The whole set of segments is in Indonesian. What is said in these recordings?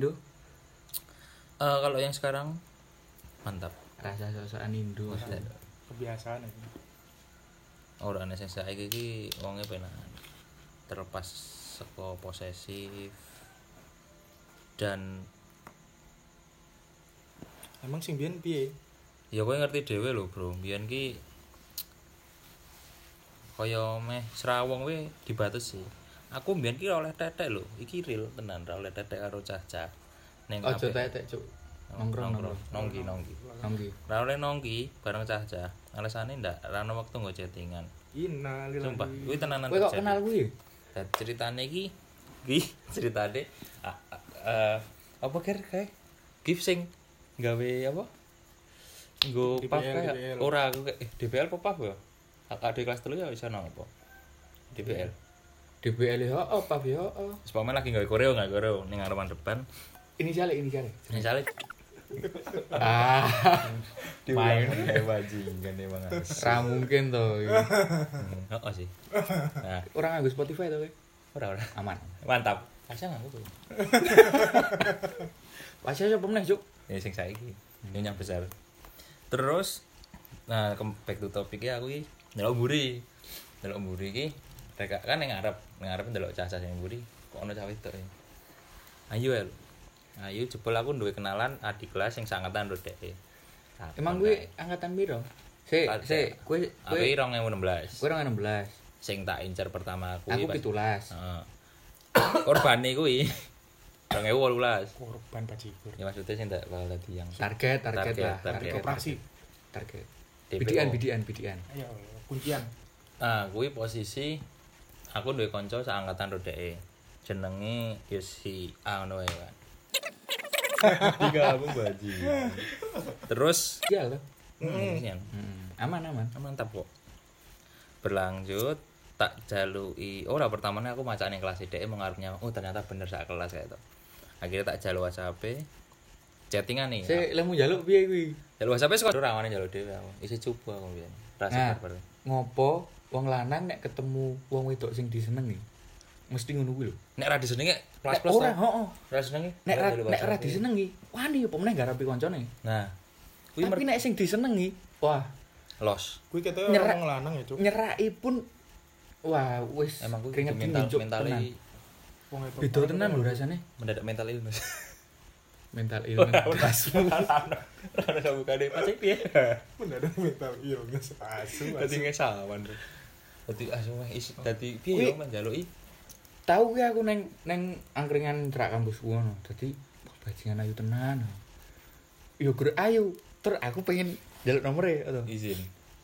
Indo. Eh, kalau yang sekarang? Mantap. Rasa sosokan Indo. kebiasaan itu. Ora ana sing saiki iki wonge penak. Terlepas saka posesif dan emang sing biyen piye? Ya kowe ngerti dhewe lho bro. Biyen ki kaya meh serawong we dibatasi aku biyen ki oleh tetek lho iki real tenan ora oleh tetek karo cah-cah. Ning kabeh- tetek, Cuk. Nongkrong nongkrong. nongki nongki. Nongki. ora oleh nongki bareng cah-cah. Alasane ndak ora ono wektu nggo chattingan. Innalillahi sumpah kuwi tenanan Kowe kok kenal kuwi? Dan ceritane iki iki ceritane ah, ah, eh, apa kira kae? Gift sing gawe apa? Nggo pap ora aku kayak eh, DPL apa pap ya? Adik kelas telu ya bisa nang apa? DPL DBL yo apa yo? Wis pamane lagi gawe koreo nggak koreo ning ngarepan depan. Inisiale inisiale. misalnya Ah, main bajingan emang ra mungkin to. oh sih. Nah Orang nganggo Spotify to kowe? ora ora. Aman. mantap. Asal nggak tuh Pasnya sapa meneh, Cuk? ya sing saiki. Yang yang besar. Terus nah back to topic ya aku iki. Ndelok mburi. Ndelok mburi iki rek kan ning ngarep ning ngarep ndelok cah-cah sing mburi kok ono cah wedok ya ayo ya ayo jebol aku duwe kenalan adik kelas sing sangatan ro dek Emang kuwi angkatan piro? Sik, Ada. sik, kowe aku kowe 2016 kowe orang 16. sing tak incer pertama aku Aku 17. Heeh. korbane kuwi 2018 korban bajigur ya maksudnya sing tak bakal dadi yang Target, target, Target, lah. target. operasi Target. DPO. Bidian, bidian, bidian. ayo kuncian Nah, kuwi posisi aku duwe kanca seangkatan ro dheke. Jenenge ya si A ngono wae kan. Tiga aku baji. Terus Iya loh. hmm. yang Hmm, aman aman. mantap kok. Berlanjut tak jalui ora pertamanya aku macane kelas dheke mengarepnya oh ternyata bener sak kelas kayak itu. Akhirnya tak jaluk WhatsApp chattingan nih. Sik lemu njaluk piye kuwi? Jaluk WhatsApp kok rawane jaluk dhewe aku. Isi coba aku biyen. Rasa Nah, ngopo wong lanang nek ketemu wong wedok sing disenengi mesti ngono kuwi lho. Nek ra disenengi plus plus ora, heeh. Ra disenengi. Nek ra nek ra disenengi, wani apa meneh garapi koncone. Nah, kuwi Tapi nek sing disenengi, wah, los kuwi Nyerak. orang lanang ya cuk nyeraki pun wah wis emang gue keringet mental mental wong itu Beda tenan lho rasane. mendadak mental illness Mental illness. ada kamu kade pasti dia mendadak mental illness asu tadi asu ngesawan bro tadi asu mah isi tadi Kuwi- piye yo menjalui Tahu ki aku neng neng angkringan cerak kampus ngono. Dadi bajingan ayu tenan. Yo gur ayu. Ter aku pengen jaluk nomere atau. izin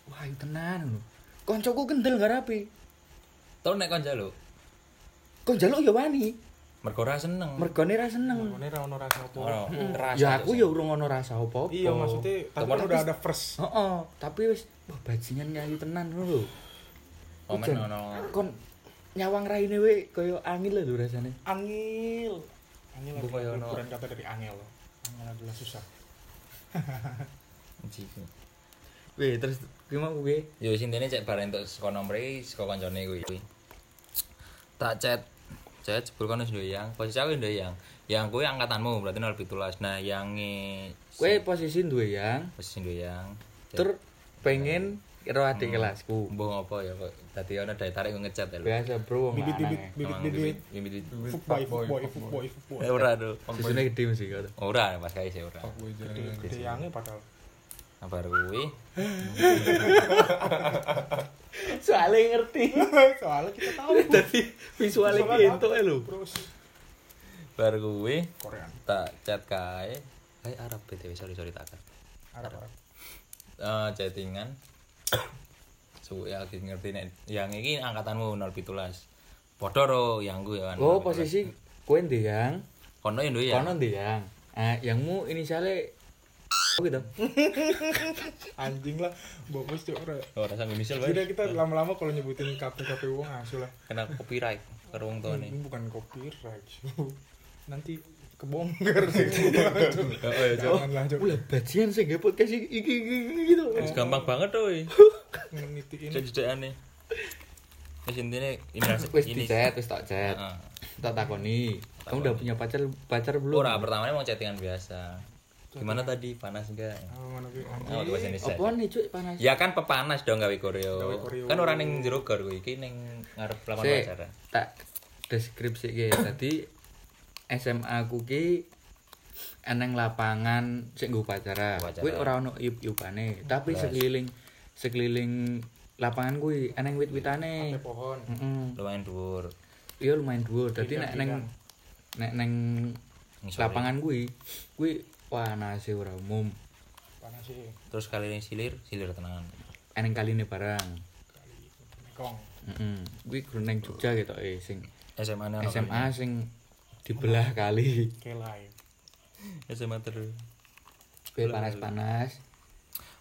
Wah, ayu tenan lho. Koncoku kendel garapi. tau nek kon jaluk Kok jaluk ya wani. mergo ra seneng Mergone ra seneng. Ngene ra ono rasa apa Ya aku ya urung ono rasa apa-apa. iya maksudnya tapi udah ada first Heeh, tapi wis bajingan nyanyi tenan ngono lho. Komen Jan, ono Kon nyawang raine we kaya angin lho rasane. angil angil Bu, kayak ono- ukuran kata dari angel angel adalah susah. Ciku. Weh, terus kuwi mau kuwi. yo sing dene cek bareng entuk saka nomere saka kancane kuwi. Tak chat. Chat jebul kono ndoyang posisi aku ndoyang yang. Kuwi angkatanmu berarti 017 nah yang Kowe posisi duwe yang. Posisi ndoyang tur pengen karo adik kelasku. Mbok ngopo ya kok dadi ana daya tarik ngechat ya lho. Biasa bro wong bibit bibit bibit bibit bibit bibit. fuckboy fuckboy fuckboy fuckboy Eh ora do. Sisune gede mesti karo. Ora pas kae sih ora. gede gede yange padahal Kabar kuwi Soale ngerti. soalnya kita tahu Dadi visuale ki entuk ae lho. bar kuwi Korean tak chat kae. Kae Arab BTW sorry sorry tak. Arab Arab Eh chattingan. Suwe aku ngerti nek yang iki angkatanmu 017. Padha ro yang ya kan. Oh, 017. posisi kowe ndeyang, kono ya ndo ya. kono ndeyang. Ah, yangmu inisiale Oh gitu. anjing lah bobos cok ora Oh, rasa inisial bae. kita lama-lama kalau nyebutin KP KP uang asu lah Kena copyright wong tuane. ini bukan copyright nanti kebongkar sih Cok. janganlah cok Ulah bajingan sing nge podcast iki iki iki gitu. Wis gampang banget tuh. ngenitiin Jadi-jadiane. Wis intine ini Wis ini. di chat, wis tak chat. Heeh. Tak takoni. kamu udah punya pacar pacar belum Ora, pertamanya mau chattingan biasa. Gimana tadi? Panas enggak? Oh, ngono kuwi. Oh, itu bahasa Indonesia. apa nih cuy panas Ya kan pepanas dong gawe koreo. Kan orang ning jero gor kuwi iki ning ngarep Sik, pacaran. tak deskripsi ki tadi SMA aku ki eneng lapangan sing nggo pacara. Upacara. Kuwi ora ono iup-iupane, tapi Belas. sekeliling sekeliling lapangan kuwi eneng wit-witane. Ada pohon. Heeh. Lumayan dhuwur. Iya lumayan dhuwur. Dadi nek neng nek neng lapangan kuwi kuwi panase ora umum. Panas sih. Terus kali ini silir, silir tenanan. Eneng kaline barang. Kong. Heeh. Kuwi guru neng Jogja gitu eh sing SMA SMA sing dibelah kali. Kelai. kali. SMA terus. Kuwi panas-panas.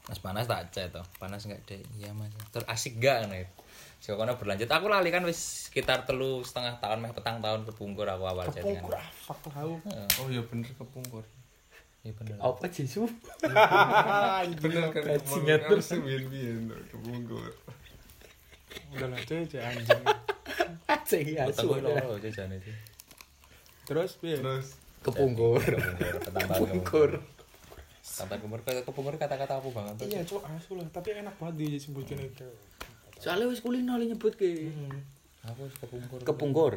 Mas panas tak chat toh. Panas enggak deh. Iya Mas. Terus asik gak nih? Saka kono berlanjut. Aku lali kan wis sekitar telu setengah tahun meh petang tahun kepungkur aku awal chattingan. Kepungkur ah, fuck tahu. Oh iya bener kepungkur. Iya bener. Apa Jisu? Bener kan Bajingan. Harus biyen-biyen kepungkur. Udah lah cuy, anjing. Acing ya Petang kuwi loro. Terus piye? Terus Kepungkur. Kepungkur. Petang tahun Kepungkur. Kepungkur. Kata-kata apa banget. Iya, cuy, asu lah. Tapi enak banget disebutkan itu. Soalnya wis kulino li nyebut ke. Apa sih kepungkur? Kepungkur.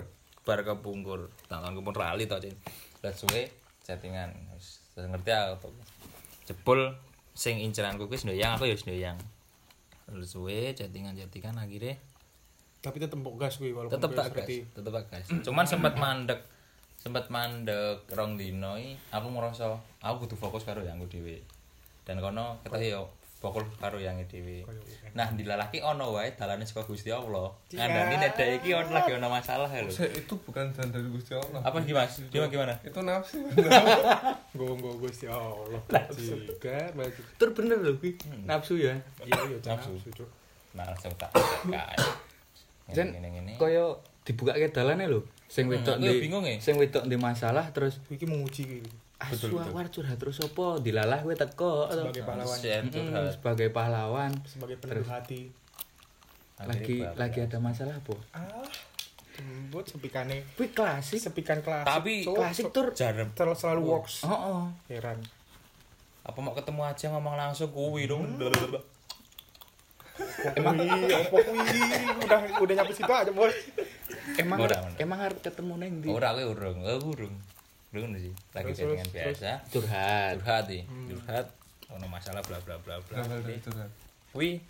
bar kepungkur tangan kepungkur rali tau cin lihat suwe chattingan Wis, ngerti aku tuh jebol sing inceranku kuwi sendoyang aku ya sendoyang terus suwe chattingan chattingan akhirnya Tapi tetep mbok gas kuwi walaupun tetep kuwi tak gas tetep tak gas cuman sempat mandek sempat mandek rong dino aku ngerasa aku kudu fokus karo yang dhewe dan kono kita yo fokus karo yang dhewe nah dilalaki ono wae dalane saka Gusti Allah Iya. ngandani nek dek iki ono lagi ono masalah ya lho itu bukan jalan dari Gusti Allah. apa gimana gimana gimana Itu nafsu. Gue gue Gusti Allah. Baju. Tur bener lho kuwi. Nafsu ya. Iya, iya, cuy, Nafsu. nah langsung tak kae ngene koyo dibuka ke dalane lho. Sing Hmm, wedok di bingung ya. sing wedok di masalah terus Iki menguji kuwi. asu awar curhat terus apa dilalah kowe teko Sebagai pahlawan. Mm, curhat. sebagai pahlawan Sebagai peneduh hati. lagi Akhirnya lagi ada masalah apa? Ah, lembut sepikane. Kuwi klasik. Sepikan klasik. Tapi Cuk, Klasik tur. jarem Terlalu selalu works. Oh, oh. Heran. apa mau ketemu aja ngomong langsung kuwi dong Emang apa kuwi? Udah udah nyampe situ aja, Bos. Emang Ora, emang harus ketemu neng di ora aku urung. Aku urung. Urung sih. Lagi terus, biasa. Curhat. curhat sih curhat ono masalah bla bla bla bla. Kan. kuwi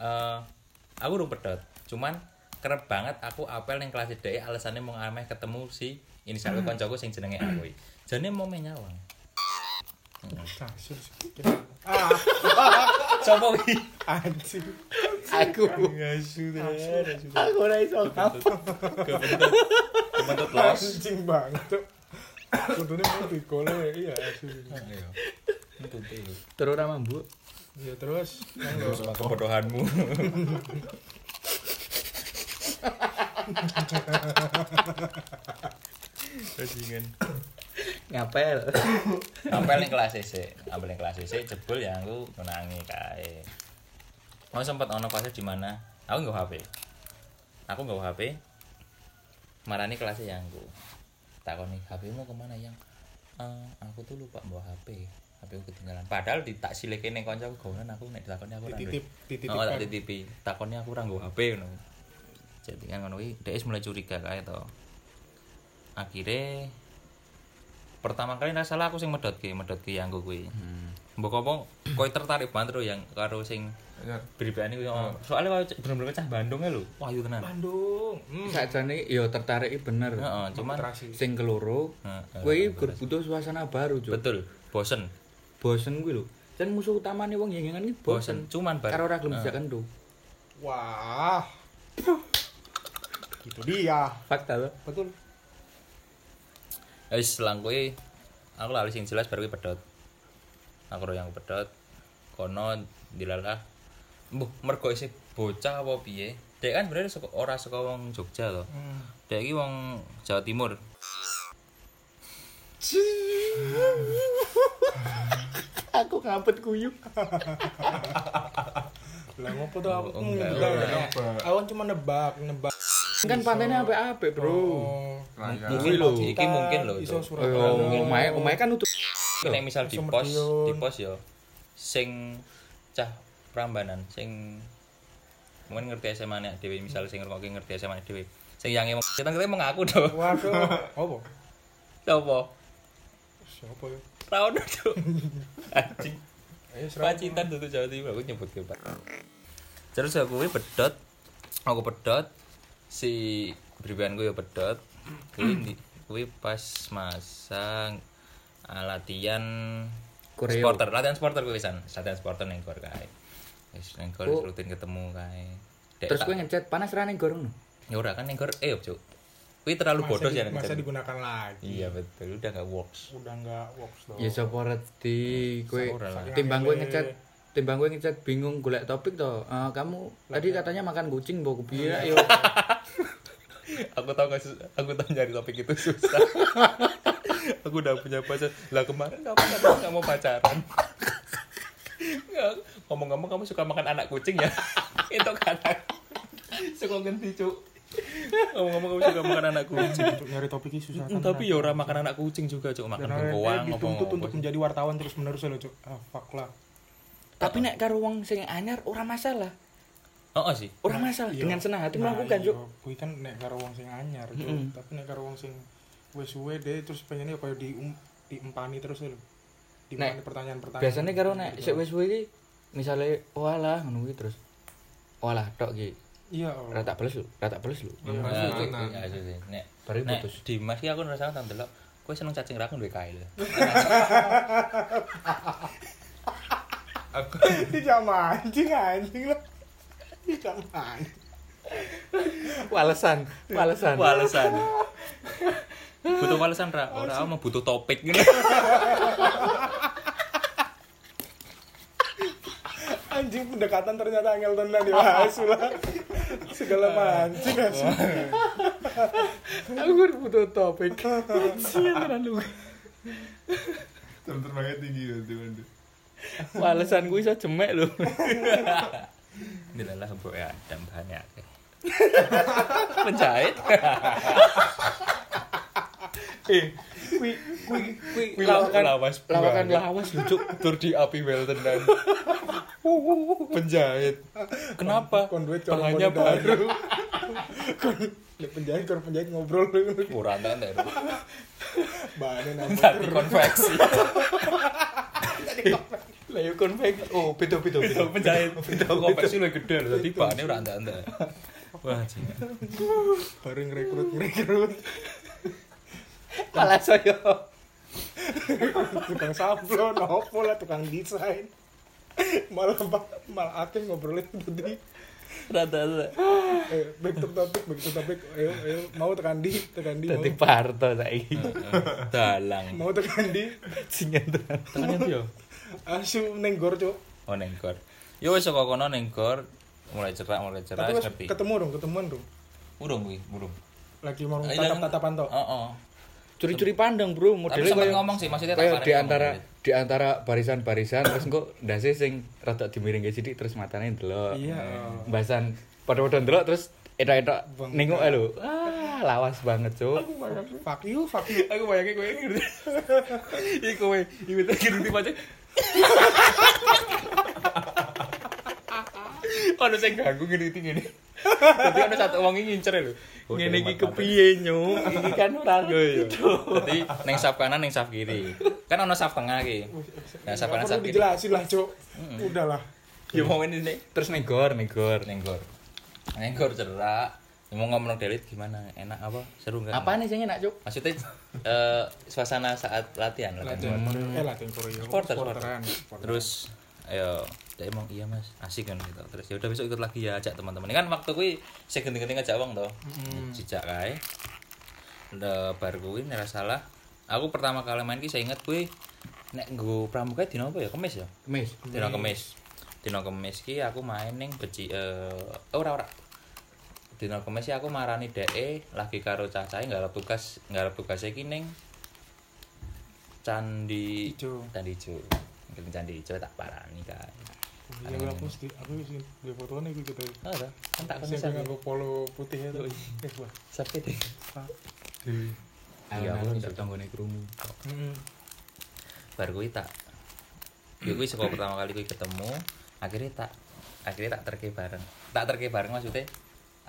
eh aku urung pedot. Cuman kerep banget aku apel ning kelas dhek alasannya mau ameh ketemu si ini satu kancaku sing jenenge aku jane mau menyawang Kasur Ah, sapa iki anjing. Aku ngasu aku ora iso ngapa. kebentuk kebentuk los Anjing banget. Kudune mau digole iya tuh. Terus ora mambu. Ya terus. Terus kebodohanmu. Bajingan. Ngapel. Ampel ning kelas sik, ampel ning kelas sik jebul ya aku menangi kae. Mau sempat ono fase di mana aku nggak HP. Aku nggak HP. Marani kelasnya yang aku. Takoni HP mu ke mana yang? "Eh, aku tuh lupa bawa HP. HP aku ketinggalan. Padahal di tak sileke ning kancaku gawean aku nek ditakoni aku ora. Dititip, dititipkan. Oh, tak titipi. Takoni aku ora nggo HP ngono. Jadi kan ngono wis mulai curiga kae to. Akhirnya pertama kali nggak salah aku sing medhotke, medhotke yang kuwi. Hmm. Mbok apa kowe tertarik banget lho yang karo sing Ya. beribani kuwi. oh. Soalnya kowe bener-bener cah Bandung lho. Wah, itu tenan. Bandung. Hmm. Sakjane yo tertarik bener. Heeh, cuman. Sing keloro, Heeh, kowe heeh, gur butuh suasana baru, Cuk. betul, bosen. Bosen kuwi lho. Kan musuh utamane wong yengengan iki Bosen, bosen. cuman bar. Karo Heeh. dijak kendo. Wah. Itu dia. Fakta lho. Betul. Wis selang kuwi aku lali sing jelas baru kuwi pedot. Aku yang pedot. Kono dilalah. Mbuh, mergo isih bocah apa piye? Dek kan bener saka ora saka wong Jogja to. Hmm. Dek iki wong Jawa Timur. Aku ngapet kuyuk. Lah ngopo tuh aku enggak. Aku cuma nebak, nebak. Kan pantainya apik-apik, Bro. Oh. Mungkin lho. iki mungkin lho. iso. Oh, Surabaya. omahe omahe kan utuh. Nek misal di pos, di pos ya sing cah Prambanan sing mungkin ngerti SMA nek dhewe misal sing ngerti ngerti SMA nek dhewe. Sing yang emang kita kita mengaku to. Waduh, apa? Sopo? Siapa ya? Ra ono to. Anjing. Eh, Surabaya. Pacitan tuh Jawa Timur aku nyebut ke Pak. Terus aku pedot. Aku pedot si pribadianku ya pedot. Kuwi di kuwi pas masa ah, latihan Koreo. supporter, latihan supporter kuwi pisan. Latihan supporter ning gor kae. Wis ning gor Oh. rutin ketemu kae. Terus kowe ngechat panas ra ning gorong. ya ora kan ning gor eh Cuk. Kuwi terlalu Masa bodoh di- sih yang Masa digunakan lagi. Iya betul, udah gak works. Udah enggak works dong. Ya reti kowe Ora lah. timbang kowe ngechat timbang kowe ngechat bingung golek topik to. Eh, kamu tadi katanya makan kucing mbok kepiye yo. aku tahu gak sus- aku tahu nyari topik itu susah. Aku udah punya pacar. Lah kemarin kamu katanya nggak mau pacaran? Nggak, ngomong-ngomong kamu suka makan anak kucing ya? Itu kata suka ganti cuk. Ngomong-ngomong kamu suka makan anak kucing. Untuk nyari topik ini susah. Hmm, tapi ya orang makan anak kucing juga cuk. Makan bengkoang dituntut untuk ngomong-ngomong menjadi wartawan terus menerus loh, Cuk. Ah, fuck lah. Tapi nek karo wong sing anyar ora masalah. Oh, oh sih Ora masalah Iya. dengan senang hati Nah, melakukan, iya, Cuk. Kuwi kan nek karo wong sing anyar, Cuk. Mm-mm. Tapi nek karo wong sing wis suwe deh terus pengennya koyo di diempani terus lho. Diempani pertanyaan-pertanyaan. Biasanya karo nek sik wis suwe iki misale walah ngono kuwi terus walah tok iki Iya. oh. rata plus lu, rata plus lu. Iya. Nah, Nah, cuk, nah. ya, sih. nek Baru putus. Dimas ki aku ngerasa tak delok kowe seneng cacing rakun duwe kae lho Aku Tidak mancing anjing lah. Mancing. Walesan, walesan. walesan butuh walesan ra ora mau butuh topik gitu Anjing pendekatan ternyata angel tenan ya asu lah. Segala mancing asu. Aku butuh topik. Sian tenan lu. jam terbangnya tinggi nanti. Walesan kuwi iso jemek lho. Ini adalah bro ya dan banyak penjahit Eh, kuwi kuwi Kuwi lawakan lawas lawakan lawas lucu. tur di api well tenan penjahit. Kenapa? Kon duit bahannya baru Kon penjahit kon penjahit ngobrol. Murah tante Bahannya nanti. tadi konveksi Lah yo konveksi. Oh, beda-beda itu penjahit. Itu konveksi lebih gede loh tadi bahannya ora tante wah cing Baru ngerekrut ngerekrut. Malah saya. tukang sablon opo lah tukang desain. Malah malah akeh ngobrolin tadi rata eh back to topic back to topic. Ayo ayo mau tekan di tekan di Dadi parto saiki. dalang. Mau tekan di. Singan tekan itu yo asu neng gor cuk. Oh nengkor yo wis saka kono nengkor mulai cerak mulai cerak tapi ngerti ketemu dong ketemuan dong. Burung kuwi burung lagi mau Ayo, tatap jangan- tatapan toh Heeh. Curi-curi pandang, Bro. Modelnya kayak ngomong sih, maksudnya tak kayak di antara di antara barisan-barisan terus engko ndase sing rada dimiringke sithik terus matane ndelok. iya. Bahasan padha-padha ndelok terus etok-etok nengok lho. Ah, lawas banget, Cuk. fuck you fuck you. Aku bayangin kowe ngerti. Iki kowe iki tak ngerti pancen Ono sing ganggu ngene iki ngene. Dadi ono satu wong ngincer lho. Ngene iki kepiye, Nyuk? Iki kan ora yo. Dadi ning saf kanan ning saf kiri. Kan ono saf tengah iki. Nah, saf kanan saf perlu kiri. dijelasin lah cuk udahlah Yo mau ini nih. terus negor, negor. Nenggor. Nenggor cerak. Mau ngomong delit gimana? Enak apa? Seru enggak? Apa nih sing enak, Cuk? Maksudnya eh, suasana saat latihan, latihan. latihan. Eh latihan koreo Supporter, terus ayo dia emang iya mas. Asik kan gitu. Terus ya udah besok ikut lagi ya ajak teman-teman. Ini kan waktu kui saya genting-genting ngajak wong toh. Jejak kae. Udah bar kui salah. Aku pertama kali main ki saya inget kui nek nggo pramuka dino apa ya? Kemis ya? Kemis. dino kemis. Dino kemis ki aku main ning beci eh ora ora dino kemis aku marani DE lagi karo cacahe ngarep tugas ngarep tugas iki ning candi Ijo. candi ijo Mungkin candi ijo tak parani kan Iya aku mesti aku sih di fotonya iku gitu. Oh, ada. Kan tak Sing konsep. nganggo polo putih itu. Eh wah. Sampai deh. Iya, aku aku tidak tanggone krungu. Heeh. bar kuwi tak ya kuwi sekolah pertama kali kuwi ketemu akhirnya tak akhirnya tak terke bareng tak terke bareng maksudnya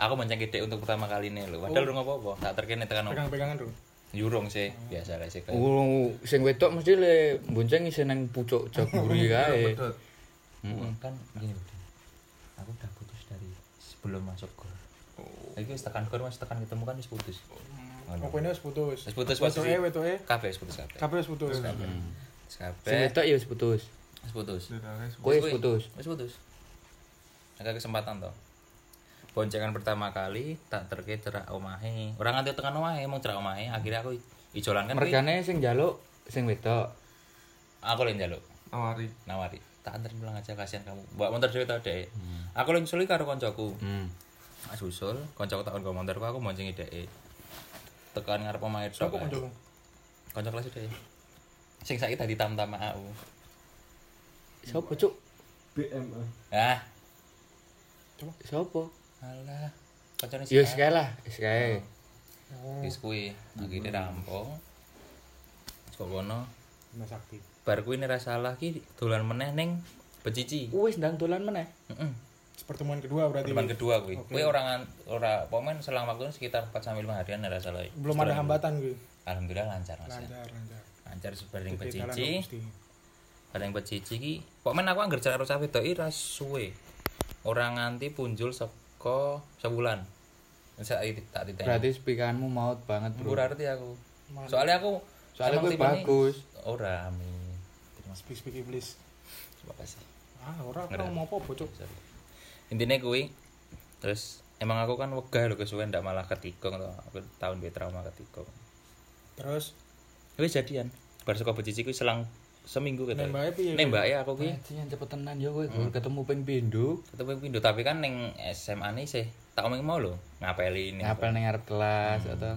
aku bonceng gede untuk pertama kali nih lho padahal oh. apa-apa tak terke nih tekan Pegang-pegangan dong. yurung sih biasa lah sih Oh, sing wedok mesti le bonceng isih nang pucuk jaguri kae. Pedot. Mm, kan gini aku udah putus dari sebelum masuk gor lagi wis tekan gor mas tekan ketemu kan wis putus. Apa ini wis putus? Wis putus, Wetoke posisi. wetoke kabeh wis putus kabeh kabeh wis putus. Wis Sing kabeh wedok ya wis putus. wis putus Kowe wis putus. Wis putus. Agak kesempatan toh. Boncengan pertama kali tak terke cerak omahe. Ora nganti tekan omahe, emang cerak omahe. Akhirnya aku ijolan kan. Mergane sing njaluk sing wedok. Aku yang njaluk Awari. nawari. Tak anterin pulang aja kasihan kamu. Bawa motor dhewe tau dek. Aku yang sulit karo koncoku. Hmm. Tak susul, koncoku tak nggo motorku aku boncengi dek. Tekan ngarep omahe tok. kancamu? Konco kelas dek. Sing saiki dadi tam-tam aku. Sopo, Cuk? BMA. Ah, Sopo? Alah. Koncone Ya si wis kae lah, wis kae. Oh, wis kuwi akhirnya rampung kok kono Mas Sakti. bar kuwi nek salah ki dolan meneh ning Becici Wis ndang dolan meneh. heeh Pertemuan kedua berarti. pertemuan kedua kuwi Oke. kuwi orang ora pomen selang waktu sekitar 4 sampai 5 harian nek salah Belum ada hambatan gue. alhamdulillah lancar Mas ya. Lancar, lancar. lancar Titik jalan Becici bareng Becici ki pomen aku anggar jarak karo cah wedoki ra suwe ora nganti punjul saka sebulan Saiki tak titeni. Berarti spikanmu maut banget, Bro. Ora arti aku. Soalnya aku Soalnya gue ini- bagus. Ora, amin. Terima Speak speak iblis. Terima kasih. Ah, ora aku Ngerti. mau apa bocok. Intinya kuwi terus emang aku kan wegah lho kesuwen ndak malah ketikung to. Aku tahun duwe trauma ketikung. Terus Wis jadian. Bar saka becici kuwi selang seminggu gitu. nembake piye? Nembake aku kuwi Anjing cepet tenan ya kowe Gur, ketemu ping pindho. ketemu pindo tapi kan ning SMA nih sih tak omong mau lho ngapeli ini. Ngapel ning arep kelas atau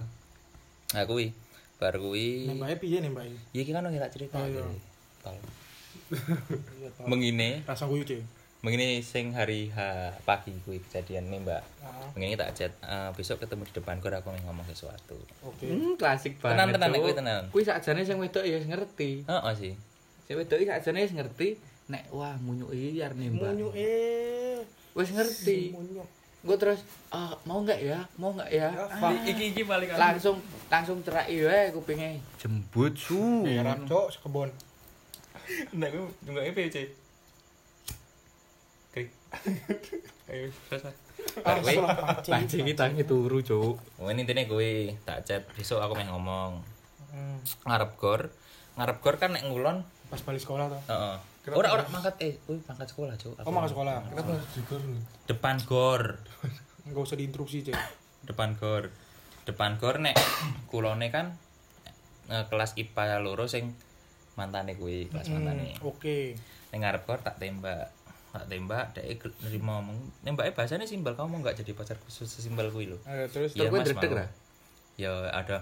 Nah kuwi bar kuwi Nembake piye nembake? ya iki kan tak cerita. Oh, iya. Tol. Iya. Mengine, Rasa guyu, Cek. mengine sing hari H pagi kuwi kejadian nih, Mbak. Ah, Mengine tak chat, "Eh, besok ketemu di depan kor aku ngomong sesuatu. oke. Hmm, klasik banget. Tenan, tenan, kuwi tenan. Kuwi sakjane sing wedok ya ngerti. Heeh sih. Sing wedok iki sakjane wis ngerti nek wah munyuki arep nembak. Munyu eh. Wis ngerti. Munyu. Gue terus ah, mau nggak ya? Mau nggak ya? Ah, Iki iki paling langsung langsung cerai wae kupinge jembut su. Merah, Cok, sekebon. Nek aku nunggake PC. Krik. Ayo, selesai. Pancing. Pancing iki tangi turu, Cuk. oh, ini intinya gue tak chat besok aku mau ngomong Hmm, ngarep gor. Ngarep gor kan nek ngulon, Pas balik sekolah tuh. heeh. Ora ora mangkat eh, kuwi mangkat sekolah, Cuk. Oh, makan sekolah. Kenapa harus digor lu? Depan gor. Enggak usah diinstruksi, Cek. depan gor depan gor nek kulone kan eh, kelas IPA loro sing mantane kuwi kelas mantane Hmm, Oke. ning ngarep gor tak tembak tak tembak dek nerima ngomong nembake bahasane simbal kamu nggak jadi pacar khusus simbal kuwi lho Eh, terus Iya, Kowe Mas, dredeg ya ada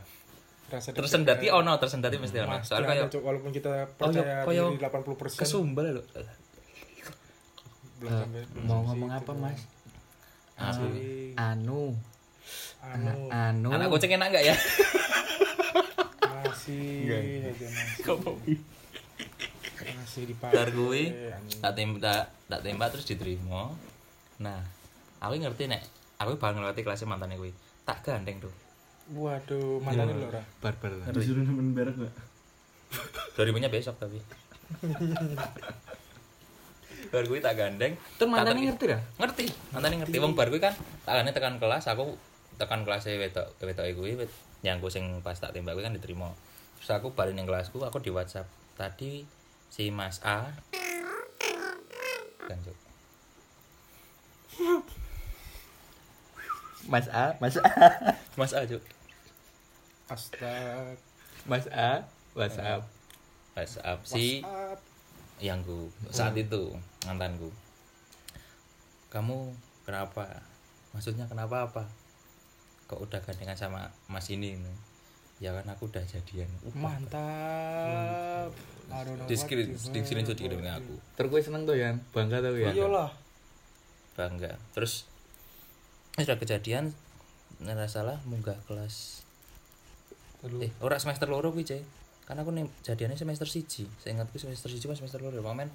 rasa tersendati ono tersendati mesti ono. Mas, soalnya kayak Cok, walaupun kita Oh, percaya kayak diri 80% kesumbal lho belum Eh, sampai belum mau ngomong apa. Mas? Masih Anu, anu. Anu. anak kucing enak enggak ya? Masih aja masih kok masih dipakai kuwi anjing. tak tembak tak tembak terus diterima. Nah aku ngerti nek. Aku bakal ngelewati kelasnya mantannya kuwi tak gandeng tuh waduh mana Iya. nih Lora barbar. Disuruh nemen berak gak? Dorimunya besok tapi. bar gue tak gandeng. Tuh tak mantannya ter- ngerti ra? Ngerti, mantannya ngerti. Wong bar gue kan tak tekan kelas, aku tekan kelasnya wedok wedok gue wet nyangku sing pas tak tembak gue kan diterima. Terus aku balik ning kelasku, aku di WhatsApp tadi si Mas A kan. Mas A, Mas A, Mas A Cuk. Astag Mas A, WhatsApp. WhatsApp si WhatsApp. yang ku saat itu mantanku. Kamu kenapa? Maksudnya kenapa apa? Kok udah gandengan sama mas ini? Ya kan aku udah jadian. Uh, mantap. I don't know di what screen di aku. Ter kowe seneng tuh ya, bangga tuh ya. iyalah bangga. Terus sudah kejadian nggak salah munggah kelas eh ora semester loro kuwi Cek. kan aku nih jadiannya semester siji saya ingatku semester siji pas semester loro pamen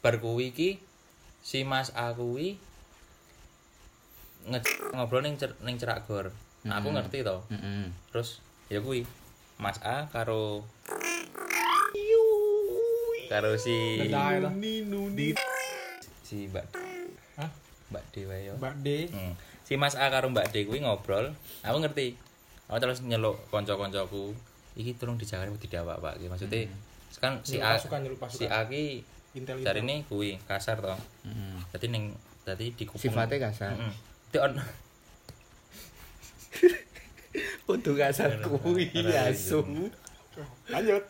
bar kuwi iki si Mas A kuwi nge- ngobrol ning cer ning cerak gor nah aku Hmm. ngerti to Heeh. terus ya kuwi Mas A karo karo si Nini si Mbak Hah? Mbak Dewa ya Mbak D Hmm. Si Mas A karo Mbak D kuwi ngobrol, aku ngerti. Aku terus nyeluk kanca-kancaku, iki tolong dijaga tidak apa-apa iki. Maksudnya kan si A pasukan, pasukan. si A ki cari ini kuwi kasar toh. Heeh. Dadi ning dadi di kuping. Sifatnya kasar. Di on Untuk kasar ora, asu. lanjut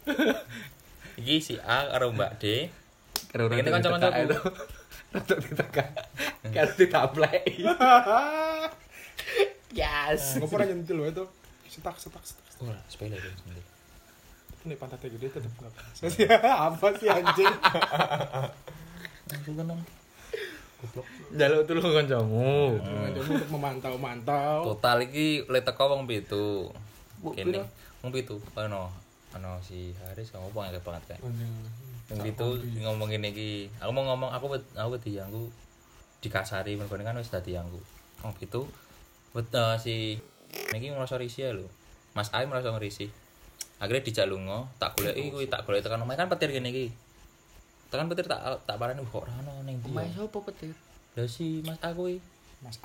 iki si A karo Mbak D Karo Ini ditekan itu. Rada ditekan. Karo ditaplek. Yes. ngopo aja nyentil itu setak setak setak Oh, sepele itu sebentar. ini pantatnya gede tetep nggak bisa sih apa sih anjing Langsung kan dong. Goblok. Jaluk tulung kancamu. Coba untuk memantau mantau Total iki le teko wong pitu. Kene piro? wong pitu. Ono ono si Haris kamu banget banget kan. Anjing. yang itu ngomongin iki aku mau ngomong aku wed aku aku dikasari mergo kan wis dadi aku oh gitu wed eh, si iki ngrasa risih ya lho Mas Ai merasa ngerisi akhirnya dijak lunga tak goleki kuwi tak goleki tekan omahe kan petir kene iki tekan petir tak tak parani kok ora ono ning ndi ya? sapa petir? Lah si Mas A kuwi Mas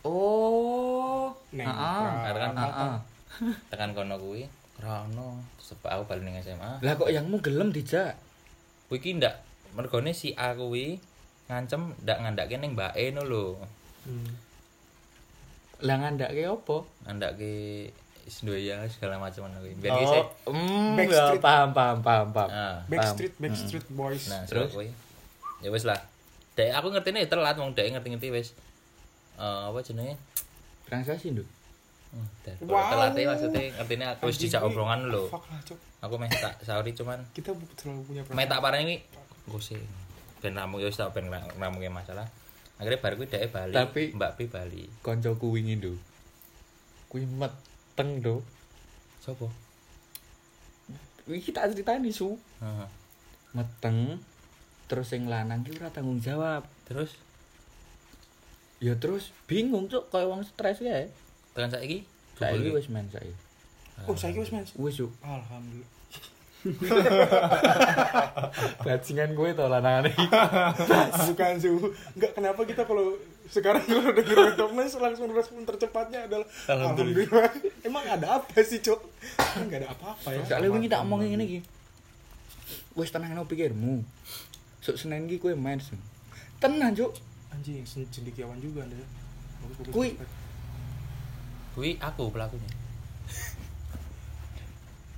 Oh. Neng. Heeh. Kan- Heeh. tekan kono kuwi ora ono sebab aku bali ning SMA Lah kok yangmu gelem dijak? kuwi iki ndak mergone si A kuwi ngancem ndak ngandake ning mbake no lho Hmm. Lah ngandake opo? andake wis duwe ya segala macam kuwi. Biar Oh, iki mm, Backstreet. ya, paham paham paham paham. Nah, Backstreet Backstreet Boys nah Terus? terus kuwi. Ya wis lah. Dek aku ngertine ya telat wong dek ngerti-ngerti wis. Eh apa jenenge? Transaksi nduk. Hmm. Wow. Telat e maksudnya ngertine aku wis Anjing, dijak ini- obrolan lho. fuck lah cok Aku meh tak sauri cuman kita selalu punya meh tak parani kuwi gose. Ben ramu ya wis tak ben ramuke masalah. Akhirnya baru kuwi dek bali. Tapi- Mbak P bali. Koncoku wingi nduk. Kuwi meteng nduk. Sopo? Iki tak critani su. Heeh. Meteng terus sing lanang ki ora tanggung jawab. Terus Ya terus bingung cuk kaya wong stres ya. tekan saiki Saiki wis main saiki. oh saya wis mas Wis cuk. alhamdulillah Bajingan gue to lanangane. bukan su enggak kenapa kita kalau sekarang kalau denger top mas langsung respon tercepatnya adalah alhamdulillah, emang ada apa sih cok enggak ada apa-apa ya Soale wingi tak omongin ngene iki. Wis tenangno pikirmu. Sok Senin iki kowe main. Su. Tenang cuk. anjing sen- cendekiawan juga anda Kui. kuwi aku pelakunya.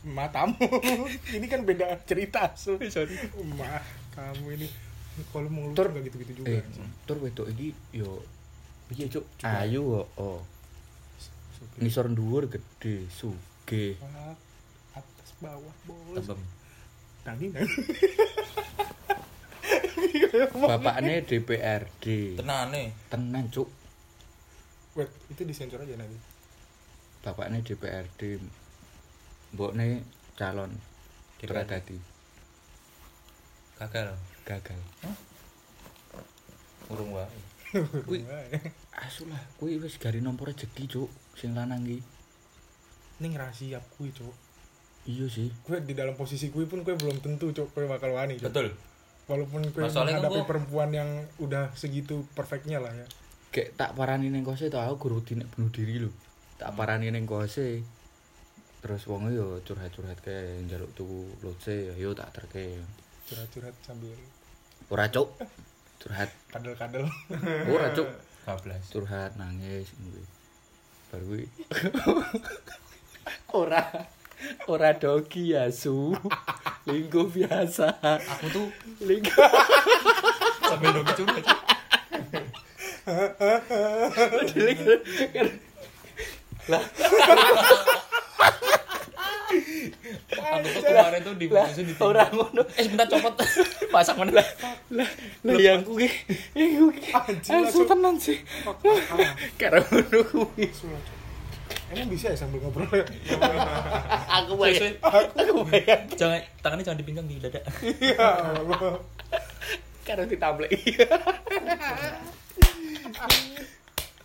Matamu ini kan beda cerita su sorry mah kamu ini kalau mau Tur. nggak gitu-gitu juga Eh, tur wedok iki yo piye cuk? Ayu kok. Oh. Supir. Ngisor dhuwur gede. Pak, atas bawah bos tanggung tanggung Bapakne DPRD. Tenane. Tenan cuk. wait itu disensor aja nanti Bapakne DPRD. Mbokne calon DPRD. dadi Gagal. gagal. Urung wae. Kuwi asu lah, kuwi wis gari nomor rezeki cuk sing lanang iki. ini rahasia kui cok Iya sih. gue di dalam posisi gue pun gue belum tentu cok gue bakal wani cok Betul. walaupun kan menghadapi gua- perempuan yang udah segitu perfectnya lah ya Kayak tak parani ning kose to aku guru dinek bunuh diri lho. Tak parani ning kose. Terus wong yo curhat-curhat kae njaluk tuku loce yo tak terke. curhat-curhat sambil Ora cuk. Curhat. kadel-kadel Ora cuk. 14. Curhat nangis kuwi. Baru kuwi. Ora ora dogi ya su. Lingkuh biasa. Aku tuh Lingkuh. sambil dong curhat. lah itu diputusin di ora ngono. eh sebentar copot pasang mana Lah, lah yang kuwi. Yang kuwi. Anjing, tenan sih. Karo ngono kuwi. Emang bisa ya sambil ngobrol Aku bayang. Aku bayang. jangan tangannya jangan dipinggang di dada Ya Allah Karo ditamblek.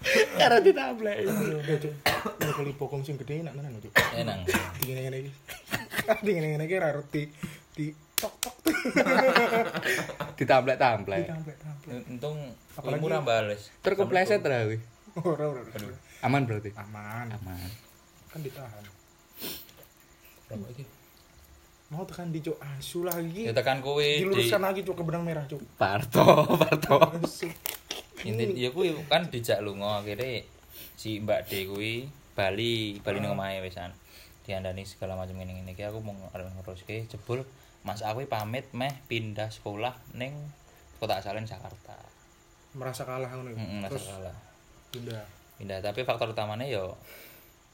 Karo ditamblek. Udah kali pokong sing gede enak mana Cuk. Enang Dingin ngene iki. Dingin ngene iki ra roti di tok tok. Ditamblek-tamblek. Ditamplek tamplek untung Apalagi- murah bales. Terkepleset ra kuwi. Ora ora ora. Aman berarti. Aman. Aman. kan ditahan. Berapa iki? Mau tekan di Cuk. Asu lagi. Ya tekan kowe di Diluruskan lagi Cuk ke benang merah Cuk. Parto, Parto. Inti ya kuwi kan dijak lunga akhirnya si Mbak D kuwi Bali Bali ning omahe wisan diandani segala macam ngene ngene iki aku mau arep nguruske jebul Mas aku pamit meh pindah sekolah ning Kota Asalin Jakarta. Merasa kalah ngono ya? Heeh, Terus masalah. pindah? Pindah tapi faktor utamanya yo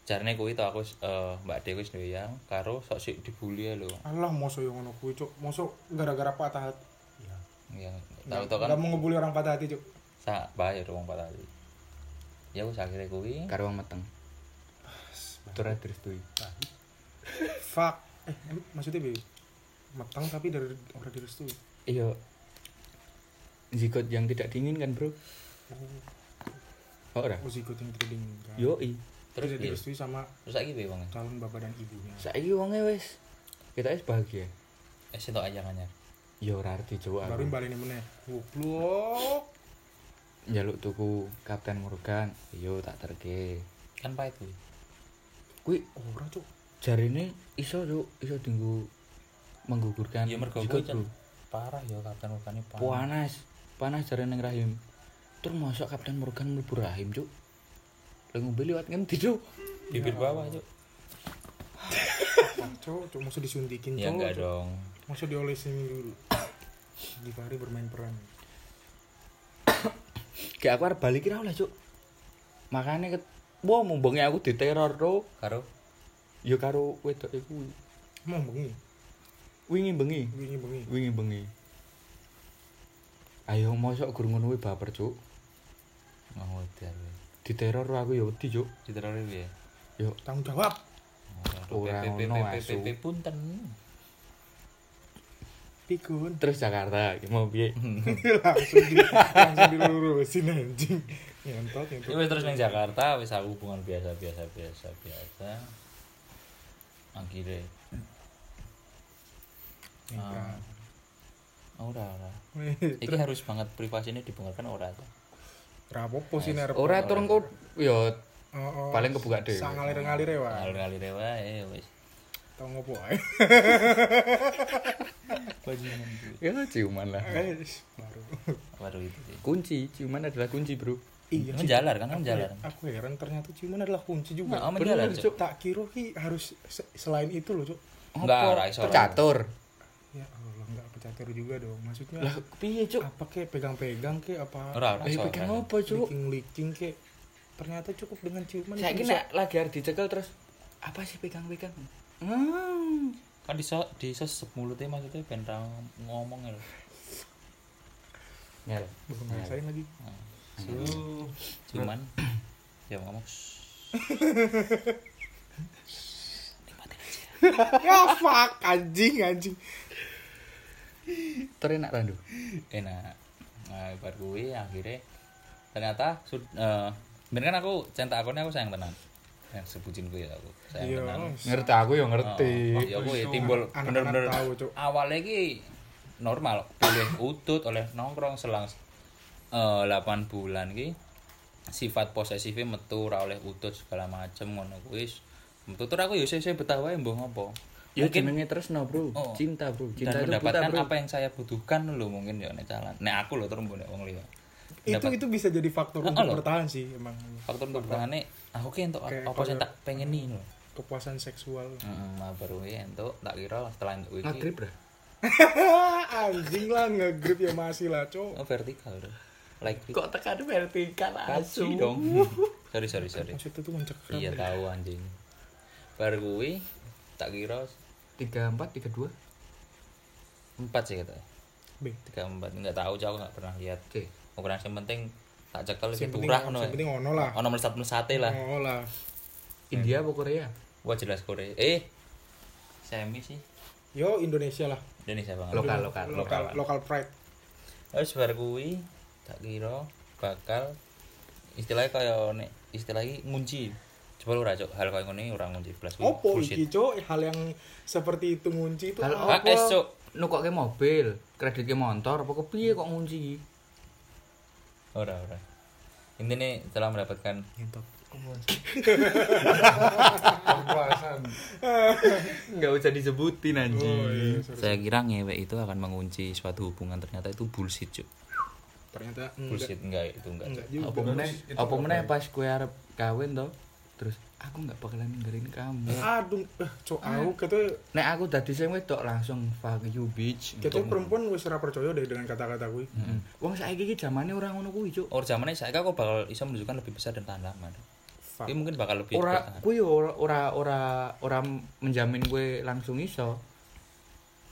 jarene kuwi to aku eh, Mbak D wis doyang karo sok sik dibully ya lho. Allah mosok yang ngono kuwi Cuk. Mosok gara-gara patah hati. Ya tahu to kan mau ngebully orang patah hati Cuk sak bayar wong patali. Ya wis akhirnya kuwi Karo wong meteng. Tur direstui. Fuck Eh maksudnya Bi Metang tapi dari orang direstui Iya. Zigot yang tidak diinginkan, Bro. Oh, ora. Musik yang trading kan Yo, i. terus Tidak piye? direstui sama Terus saiki piye wong? calon bapak dan ibunya Saiki wonge wis kita wis bahagia. Eh sitok aja anyar. Ya ora arti coba Baru aku. balik meneh Goblok Njaluk tuku Kapten Morgan, yo tak terke. Kan pahit kuwi. Kuwi Ora Cuk jarine iso yo iso dinggo menggugurkan Ya mergo parah ya Kapten Morgan Bro. Panas. Panas jarine ning rahim. Terus masuk Kapten Morgan mlebu rahim, Cuk. Lah ngombe liwat ngendi, Cuk? Bibir bawah, Cuk. Cuk Cuk Masa disuntikin Ya Cuk enggak Cuk. dong. Masa diolesin dulu Givari bermain peran Kayak aku arep balik oleh, Cuk. Makane ket Wah, mumbonge aku diteror, Bro. Karo Ya karo wedok iku. Mau bengi Wingi bengi. Wingi bengi Wingi bengi. Ayo mosok guru ngono kuwi baper, Cuk. mau. Diteror aku ya wedi, Cuk. Diterori piye? Yo, Tanggung jawab Ora ngono, asu. PPP punten. Pikun terus Jakarta mau piye? langsung di, langsung dilurusin anjing ngentot Ya ngentot wis terus ning Jakarta wis aku hubungan biasa biasa biasa biasa. Akhirnya Nikah. oh, ora ora. Iki harus banget privasinya dibongkarkan ora tuh. rapopo sih nih Ora turun kok yo oh. paling kebuka dhewe. sang ngalir ngalir ya wah Ngalir-ngalir wae wis. Tau ngopo ae Bajingan kuwi. Ya ciuman lah. Guys, baru Baru itu sih. Kunci, ciuman adalah kunci, Bro. iya Kan jalan kan kan Aku- jalan. aku heran ternyata ciuman adalah kunci juga Nah, jalan, Cuk. Tak kira ki harus se- selain itu loh cuk Enggak, iso. Pecatur. ya Allah nggak pecatur juga dong maksudnya Lah piye, Cuk? apa ke pegang-pegang ke apa Ora ora iso. pegang apa, Cuk? licing-licing ke ternyata cukup dengan ciuman Saya kira lagi harus dicekel terus apa sih pegang-pegang? Hmm. Kan diso diso mulutnya maksudnya ben ra ngomong ya. lho. Ngel. belum ngerasain lagi Su. Cuman ya ngomong. ya fuck anjing anjing Terenak randu. enak nah bar kuwi akhirnya ternyata sud eh ben kan aku centak akunnya aku sayang tenan yang sebutin gue ya aku sayang iya Ngerti aku ya ngerti. Oh, ya aku ya timbul bener-bener awalnya ki normal boleh utut oleh nongkrong selang eh 8 bulan ki sifat posesifnya metu ra oleh utut segala macem ngono kuwi wis. metu tur aku ya saya betah wae mbah ngopo Ya jenenge tresno, Bro. Oh. Cinta, Bro. Cinta dan itu buta, mendapatkan Bro. apa yang saya butuhkan lho mungkin ya nek jalan nek aku lho terus mbok nek wong liya itu Dapat- itu bisa jadi faktor Heeh, untuk loh. bertahan sih emang. Faktor untuk bertahannya aku ki entuk Kayak apa sing kayak- tak pengen nih lho kepuasan seksual. Heeh nah baru ya entuk tak kira setelah iki Magrib, Bro. anjing lah ngegrip ya masih lah cok. Oh vertikal lho like Kok tekan vertikal asu? dong. sorry sorry sorry. maksudnya tuh mencekam Iya tahu anjing. Bar kuwi tak kira tiga empat tiga dua? Empat sih katanya. B. tiga empat. Nggak tahu aku nggak pernah lihat. C ukuran yang penting tak cekel Sing turah ngono sing penting ono lah. ono melesat melesate lah Oh lah. India apa Korea wah jelas Korea eh semi sih Yo Indonesia lah. Indonesia banget Lokal, lokal, lokal, lokal pride. Wis bar kuwi tak kira bakal istilahnya kaya nek istilah iki ngunci. Coba lu racok hal kaya ngene ora ngunci plus kuwi Opo iki cok hal yang seperti itu ngunci itu Hal apa? apa? es, Cuk. Nukokke mobil, kreditke motor, apa kepiye kok ngunci? Ora ora. Intinya telah mendapatkan Ngentot. Kepuasan. Enggak usah disebutin Oh anjing. iya, sorry. saya kira ngewek itu akan mengunci suatu hubungan ternyata itu bullshit cuk Ternyata enggak. bullshit enggak itu enggak Enggak. Apa meneh? Apa meneh ya? pas kowe arep kawin to? Terus aku enggak bakalan ninggalin kamu. Aduh, eh, cok aku kata Nek aku dadi sing wedok langsung fuck you bitch. kata perempuan wis ora percaya deh dengan kata-kata kuwi. Heeh. Wong saiki iki zamane ora ngono kuwi, Cuk. Or zamannya saya kok bakal bisa menunjukkan lebih besar dan tahan lama ini mungkin bakal lebih Ora kuwi ora ora ora ora menjamin kowe langsung iso.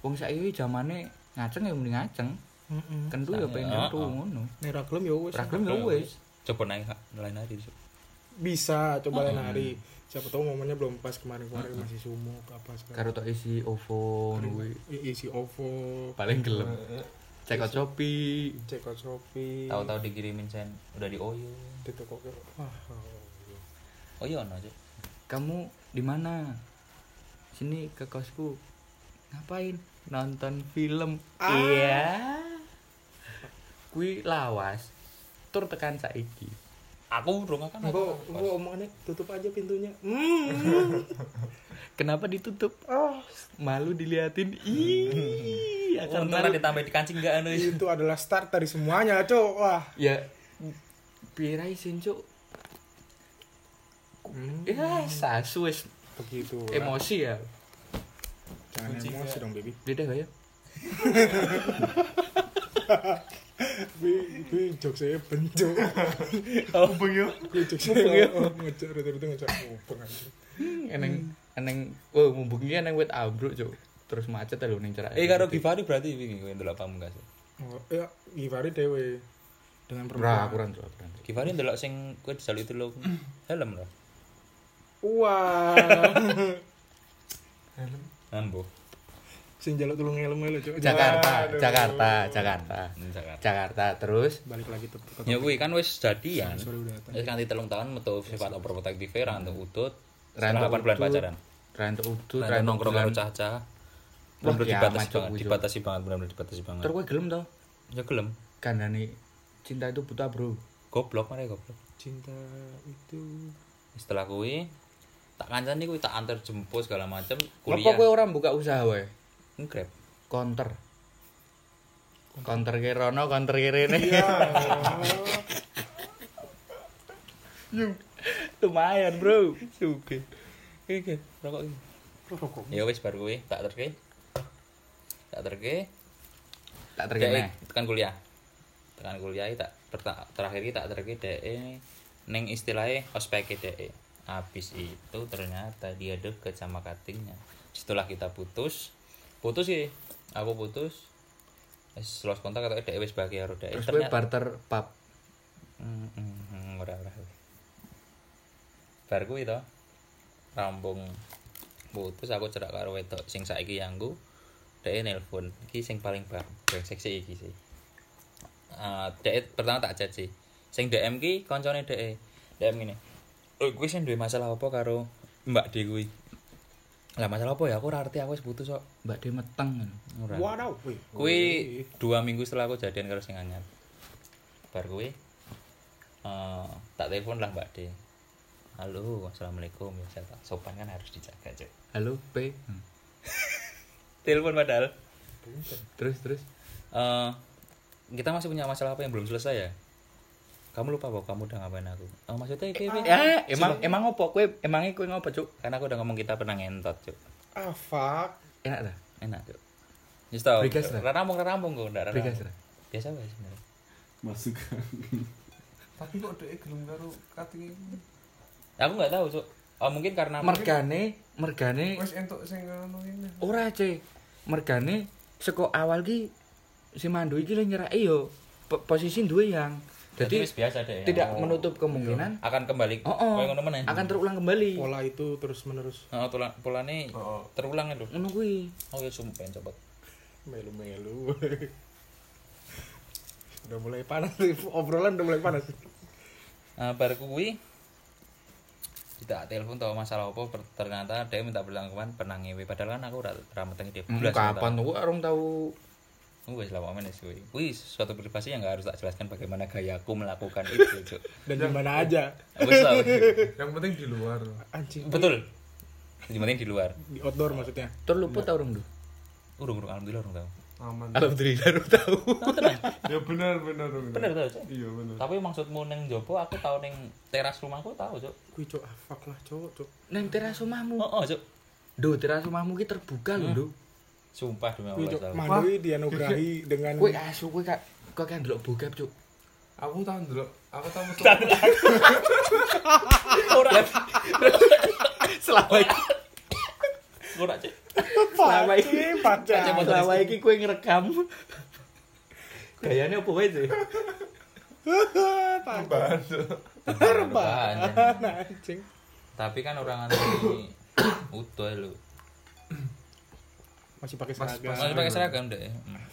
Wong saiki zamane ngaceng ya mending ngaceng. Heeh. Kentu ya pengen kentu ngono. Nek ra gelem ya wis. Ora gelem ya wis. coba naik lain hari Cuk. Bisa coba lain hari. Siapa tahu momennya belum pas kemarin-kemarin masih sumuk apa segala. Karo tok isi OVO kuwi. Isi OVO, Paling gelem. Cek out Shopee. cek out Shopee. tahu-tahu dikirimin sen udah di oyo Itu kok wah. oh. oyo no Cuk. Kamu di mana? Sini ke kosku. Ngapain? Nonton film. Iya. Kui lawas. Tur tekan saiki. Aku dong kan Engko engko omongannya tutup aja pintunya. Hmm. Kenapa ditutup? Oh, malu diliatin. Ih, akan Untung kan ditambah di kancing enggak anu itu adalah start dari semuanya, Cok. Wah. Ya Pira isin cuk. Hmm, Ya, sasu begitu. emosi ya. Jangan emosi dong, baby. Beda gak ya? Gue gue jok saya benjo. Mumpung yuk. Gue jok saya ngecek rata-rata ngecek mubeng aja. Eneng eneng oh mumbungnya eneng wet ambruk cuk. Terus macet lho ning cerak. eh karo Givari berarti wingi kowe ndelok pamungkas Oh, ya Givari dewe dengan Ora perempuan. akuran cuk akuran. Givari ndelok sing kowe disalu itu lho helm lho Wah. Helm. ambo Sing jaluk tulung ngelem-ngelem, Cok. Jakarta, Aduh. Jakarta, Jakarta. Ning Jakarta Jakarta terus Balik lagi tuh. ya kuwi kan wis jadian datang. wis kanthi telung tahun metu sifat overprotective ra untuk utut setelah 8 bulan pacaran rantuk udut, Rantuk nongkrong karo cah-cah bener Wah, dibatasi Cuk, banget Cuk. dibatasi banget bener dibatasi banget Terus kowe gelem to? ya gelem Kandhane cinta itu buta, Bro. goblok mare goblok Cinta itu setelah kuwi tak kancani kuwi tak antar jemput segala macem kuliah kowe ora buka usaha wae? Grab Counter. Counter ke rono, counter ke rene. Lumayan, Bro. Oke. Oke, rokok iki. rokok. Ya wis bar kuwi tak terke. Tak terke. Tak Dek terkena. tekan kuliah. Tekan kuliah tak terakhir tak terke dek ning istilahnya ospek dek. Habis itu ternyata dia deket sama katingnya. Setelah kita putus, putus sih. Aku putus. Wis lost kontak atau dek wis bahagia karo dek. Terus Ternyata barter pub. Hmm, hmm, ora ora. Bar kuwi to. Rampung putus aku cerak karo wedok sing saiki yangku. Dhek nelpon. Iki sing paling brengsek sih iki sih. Dhek pertama tak chat sih. Sing DM ki koncone dhek. DM ngene. Oh, kuwi sing duwe masalah apa karo Mbak D kuwi? Lah masalah apa ya? Aku ora ngerti aku wis putus kok. Mbak De meteng. Ora. Waduh. Kuwi dua minggu setelah aku jadian karo sing anyar. Bar kuwi eh tak telepon lah Mbak D. Halo, assalamualaikum. Ya, saya tak sopan kan harus dijaga, Cuk. Halo, P. Hmm. Telepon padahal. Terus terus. Eh kita masih punya masalah apa yang belum selesai ya? Kamu lupa bahwa kamu udah ngapain aku? Oh, maksudnya iki iki? Ya, emang emang opo kowe? Emangnya kowe ngopo, Cuk? Karena aku udah ngomong kita pernah ngentot, Cuk. Ah, fuck. Enak dah. Enak, Cuk. Just tau. Brigas, Ra. Rarampung, rarampung kok, ndak Brigas, rarampung. Biasa wae sebenarnya. Masuk. Tapi kok dek gelem karo kating iki? Aku nggak tahu, Cuk. Oh, mungkin karena Mergane mergane Wes entuk sing ngono ini. ora ce mergane seko awal ki si Mandu iki le nyerake yo po- posisi duwe yang Jadi biasa deh. tidak Oh. menutup kemungkinan akan kembali. oh, oh, Kayak ngono akan terulang kembali pola itu terus menerus Oh, tulang polane Oh, terulang itu. ngono kuwi Oh ya sumpah cepet. melu-melu udah mulai panas nih, obrolan udah mulai panas Nah, bar kuwi tidak telepon tau masalah apa ternyata dia minta perlanggapan pernah ngewe padahal kan aku ora meteng dia kapan tuh arung tahu Wes lah pamen wis kuwi. Kuwi suatu privasi yang gak harus tak jelaskan bagaimana gayaku melakukan itu, Cuk. dan di mana aja Wes lah. Yang penting di luar. anjing Betul. Yang penting di luar. di outdoor maksudnya terluput tau urung tuh Urung urung alhamdulillah urung tahu. Aman. alhamdulillah urung tahu Oh, tenang. Ya benar benar benar. Bener tau, Cuk. Iya benar. Tapi maksudmu neng jopo aku tahu neng teras rumahku tahu, Cuk. kuy cok ah fuck lah cok cok neng teras rumahmu Oh, oh, Cuk. do teras rumahmu ki terbuka lho do Sumpah demi Allah tahu. mandui dianugerahi dengan kowe asu kowe kak kok kan ndelok bokep cuk Aku tahu dulu. Aku tahu betul. Ora. selama iki Ora, Cuk. selama iki pacar selama iki kowe ngerekam gayane opo wae sih pacar Rebahan. anjing Tapi kan orang anu ini utuh lho. Masih pakai seragam Masih pakai seragam deh.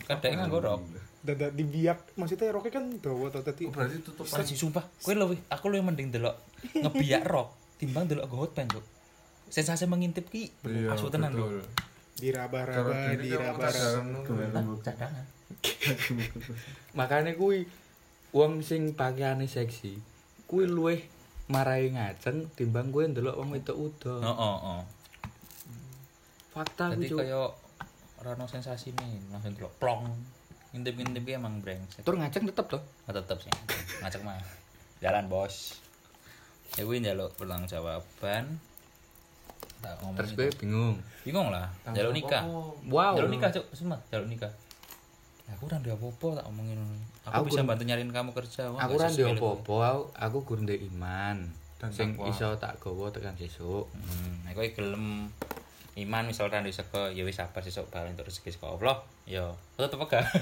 Kan dek nganggo rok. dada dibiak maksudnya roknya kan dawa atau tadi Oh, berarti tutup sih sumpah, kowe lho aku lho mending delok ngebiak rok timbang delok go hotpan, Cuk. Sensasi mengintip ki Iya, asu tenan lho. betul. diraba-raba kan diraba-raba cadangan. Cadangan. makanya kuwi wong sing pakaiane seksi kuwi luwih marai ngajeng timbang kowe ndelok wong wedok udo Heeh, heeh. fakta Dadi kuwi cuk kaya ora ono sensasine, langsung delok plong. Ngintip-ngintip ki emang brengsek. tur ngajeng tetep toh Oh, tetep sih. Ngacak mah. Jalan, Bos. Ya kuwi njaluk pertanggung jawaban. Tak ngomong terus kowe bingung? Bingung lah. Jaluk nikah. wow. jaluk nikah cuk. Semua jaluk nikah. Ya, aku udah ndek apa-apa tak omongin. Aku, Aku bisa bantu nyariin kamu kerja Wah, aku sesuai apa-apa. aku aku gur ndek iman. Dan sing iso tak gawa tekan sesuk hmm aku gelem iman misal ra ndek saka ya wis sabar sesuk bal untuk rezeki saka Allah ya tetep pegah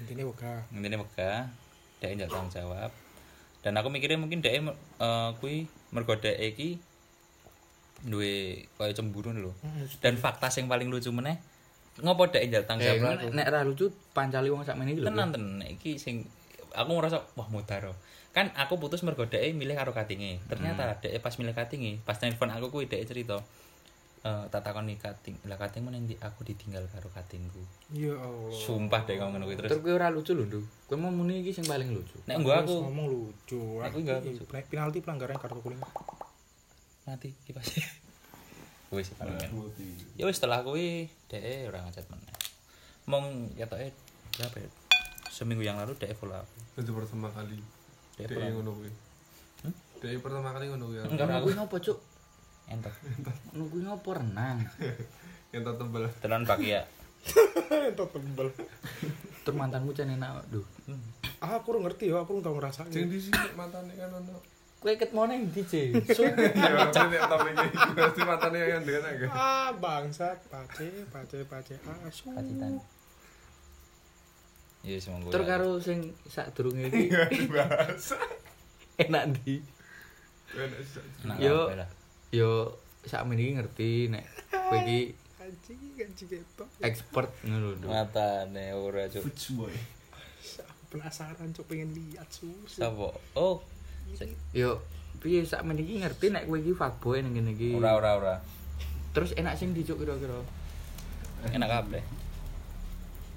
intinya buka intine pegah dhek njak tanggung jawab. Dan aku mikirnya mungkin dhek eh kuwi mergo dhek iki duwe kaya cemburu lho. Dan fakta sing paling lucu meneh ngopo dhek njak tanggung eh jawab? aku nek ra lucu pancali wong sakmene iki lho tenan tenan. Iki sing aku ngerasa wah mudaro kan aku putus mergo dhek milih karo katinge. Ternyata dhek pas milih katinge pas telepon aku kuwi dhek cerita eh tak takoni kating. Lah katingmu ning ndi? aku ditinggal karo katingku. Ya Allah. Sumpah dhek ngomong ngono terus terus ora lucu lho Ndu kowe mau muni iki sing paling lucu. Nek gua aku. Ngomong lucu. Aku nggak lucu. Pen- penalti pelanggaran kartu kuning. Mati kipas. Wis paling ya wis setelah kuwi dhek ora ngajak meneh. Mong ketoke berapa ya? Seminggu yang lalu dhek follow aku. Itu pertama kali. dhek aku. ngono kuwi. Dia pertama kali ngono kuwi. Enggak, Ngono aku ngopo cuk entok ngono kuwi ngopo renang? Yang tak tebel. tenan bahagia itu tebel. Tur mantanmu cen enak Ndu ah aku udah ngerti ya aku udah tau ngerasain. Sing di sini matane kan ono. kowe ket mau nang ndi Ce? Ya, berarti matane yang dengan agak. ah bangsat. Pace pace pace. Asu. Pacitan. Iya semua gue tur karo sing sadurunge iki. Bahasa. enak ndi Nah, Yo. Yo sakmene iki ngerti nek kowe iki anjing anjing gitu expert ngono lho. Ndu mata nih ora cuk. Boy. penasaran cok pengen lihat susu sapa? Oh. Yo piye sakmene iki ngerti nek kowe iki fuckboy ning kene iki? Ora ora ora. Terus enak sing dicuk kira-kira? Enak kabeh.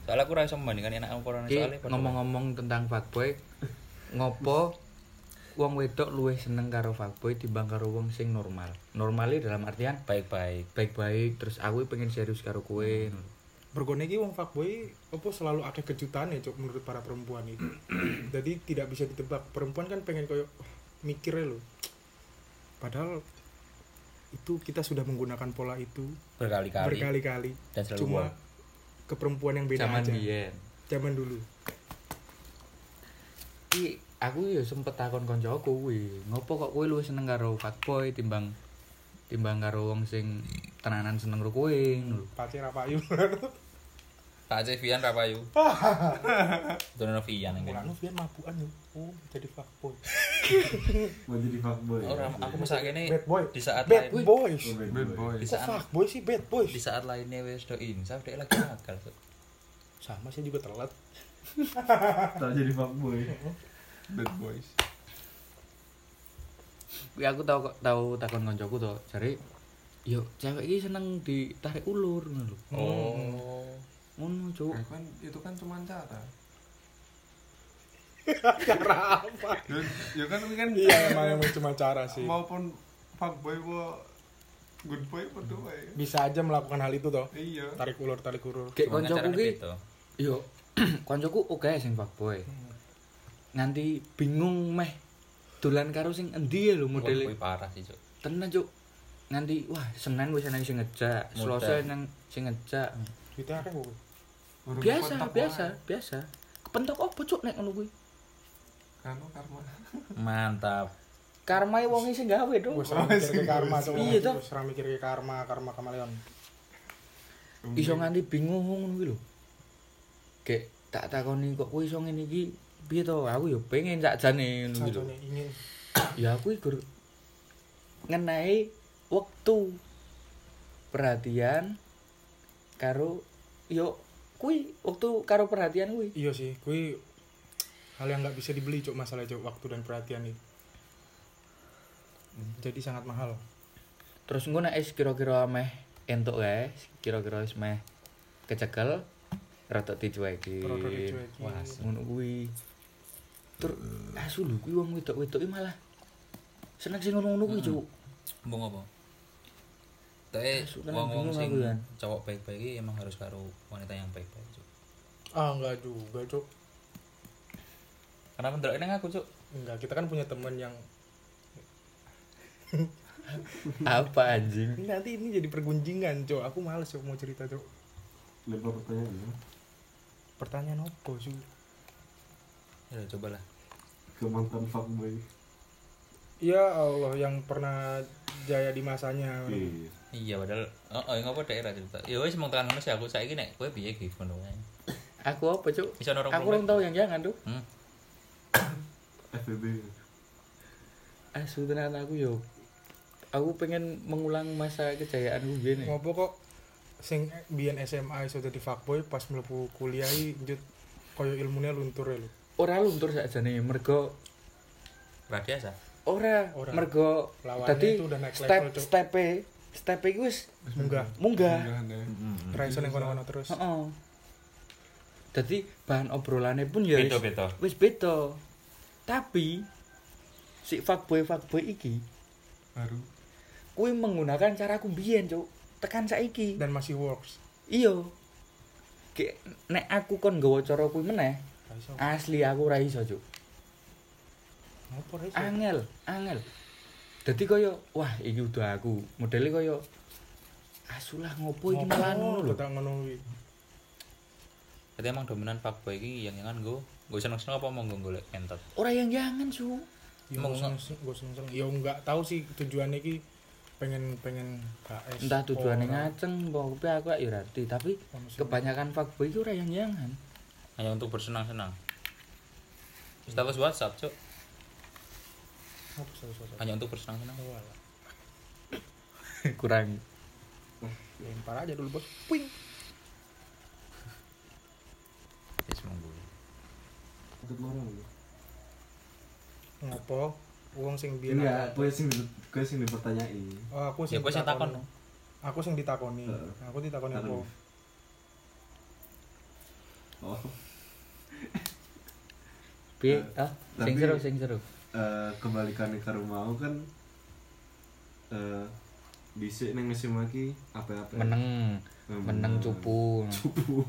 Soalnya aku ora iso membandingkan enak apa soalnya ngomong-ngomong tentang fuckboy ngopo wong wedok luwih seneng karo fuckboy timbang karo wong sing normal. Normali dalam artian baik-baik. baik-baik terus aku pengen serius karo kowe. Bergone iki wong fuckboy apa selalu ada kejutan ya cok menurut para perempuan itu jadi tidak bisa ditebak. Perempuan kan pengen koyo "Wah, mikirnya lo padahal itu kita sudah menggunakan pola itu berkali-kali. berkali-kali. Dan selalu cuma ke perempuan yang beda zaman aja. zaman dulu. Iki aku ya sempet takon koncoku kuwi ngopo kok kowe luwih seneng karo fuckboy timbang timbang karo wong sing tenanan seneng karo kowe ngono pacar apa ayu Aceh Vian Rapayu. Dono Vian yang Mulane kene. Vian mabukan yo oh jadi fuckboy Mau jadi fuckboy. Ora, aku masak kene bad boy di saat bad lain boys Oh, bad Bad boy. di kok saat fuckboy sih bad boys di saat lainnya wes do insaf dia lagi nakal. Sama sih juga telat Tak jadi fuckboy. Bad boys. Kuwi aku tau tau takon koncoku to, jare yo cewek iki seneng ditarik ulur ngono lho. Oh. Ngono, Cuk. Ya kan itu kan cuma cara. cara apa Ya, ya kan ini kan iya emang cuma cara sih maupun fuckboy wa good boy padha wae. bisa aja melakukan hal itu toh Iya. tarik ulur tarik ulur Kayak koncoku ki beda. yo koncoku oke sing fuckboy. Nganti bingung meh dolan karo sing endi ya lho Wah, modele. kuwi parah sih, Cuk. Tenan, Cuk. Nganti wah Senin wis nang sing ngejak. Selasa nang sing ngejak. kita akeh kok Biasa, biasa, biasa. Kepentok opo Cuk nek ngono kuwi? Kanu karma. Mantap. Karma wong sing gawe dong. serang mikir ke karma coba Iya, toh. Serang mikir ke karma karma kamaleon Iso nganti bingung ngono kuwi lho. Kayak tak takoni kok kowe iso ngene iki piye to? Aku yo pengen sakjane ngono lho. ingin ya aku iku ngenai waktu perhatian karo yo kui waktu karo perhatian kui iya sih gue hal yang nggak bisa dibeli cok masalah cok waktu dan perhatian itu jadi sangat mahal terus nek is kira-kira meh entuk guys kira-kira meh kecekel rada dicueki Rada dicueki. wah ngono kuwi tur asu lho kuwi wong wedok-wedok iki malah seneng sing ngono-ngono kuwi cuk Mbung apa? Tapi kan wong-wong bingung sing kan. cowok baik-baik iki emang harus karo wanita yang baik-baik, Cuk. ah enggak juga cok Kenapa ndelok nang aku, Cuk? enggak kita kan punya teman yang apa anjing nanti ini jadi pergunjingan cok aku males cok mau cerita cok Lempar pertanyaan ya. pertanyaan apa sih Ya cobalah. Ke mantan fuckboy. ya Allah yang pernah jaya di masanya Iya. Iya padahal oh, oh ngopo daerah cerita. Ya wis mung tekan ngono sih aku saiki nek kowe piye iki ngono wae. aku apa cuk Bisa norong aku belum tahu yang jangan tuh Hmm. FBB. asu tenan aku yo aku pengen mengulang masa kejayaan gue gini ngopo kok sing biyen SMA iso dadi fuckboy pas mlebu kuliah iki njut koyo ilmunya luntur ya lho ora luntur sakjane mergo Radiasa. ora, Ora. mergo dadi naik step step step iki wis munggah. Munggah. Enggak deh. ra iso ning kono-kono terus. Heeh. Dadi bahan obrolannya pun ya wis Beda-beda. wis beda. Tapi si fuckboy fuckboy iki Baru. kuwi menggunakan cara kumbiyen cuk. Tekan saiki. Dan masih works. Iya. Nek aku kon nggawa cara kuwi meneh asli aku ora iso cuk. Ngopo ra iso? Angel angel. Dadi kaya wah iki udah aku. Modele kaya asulah ngopo iki malah ngono lho. Tak ngono kuwi. Berarti emang dominan fuckboy iki yang yang nggo nggo seneng-seneng apa mau golek entot. ora yang jangan su ya gue seneng gue seneng seneng ya enggak tahu sih tujuannya ki pengen pengen KS entah tujuannya ngaceng tapi aku ya tapi kebanyakan fuckboy itu ora yang jangan Hanya untuk bersenang-senang. Status WhatsApp, sih Hanya untuk bersenang-senang. kurang lempar aja dulu bos puing Wis monggo. Ya? ngopo uang sing biyen Enggak, gue sing gue sing dipertanyai. oh aku Ya sing kowe sing takon. ditakoni. aku sing ditakoni Heeh. aku ditakoni apa Takon. Oh, piye Eh, ah sing tapi- seru sing seru eh kebalikannya ke rumah kan eh dhisik ning apa-apa. meneng Eh, meneng cupu Cupu.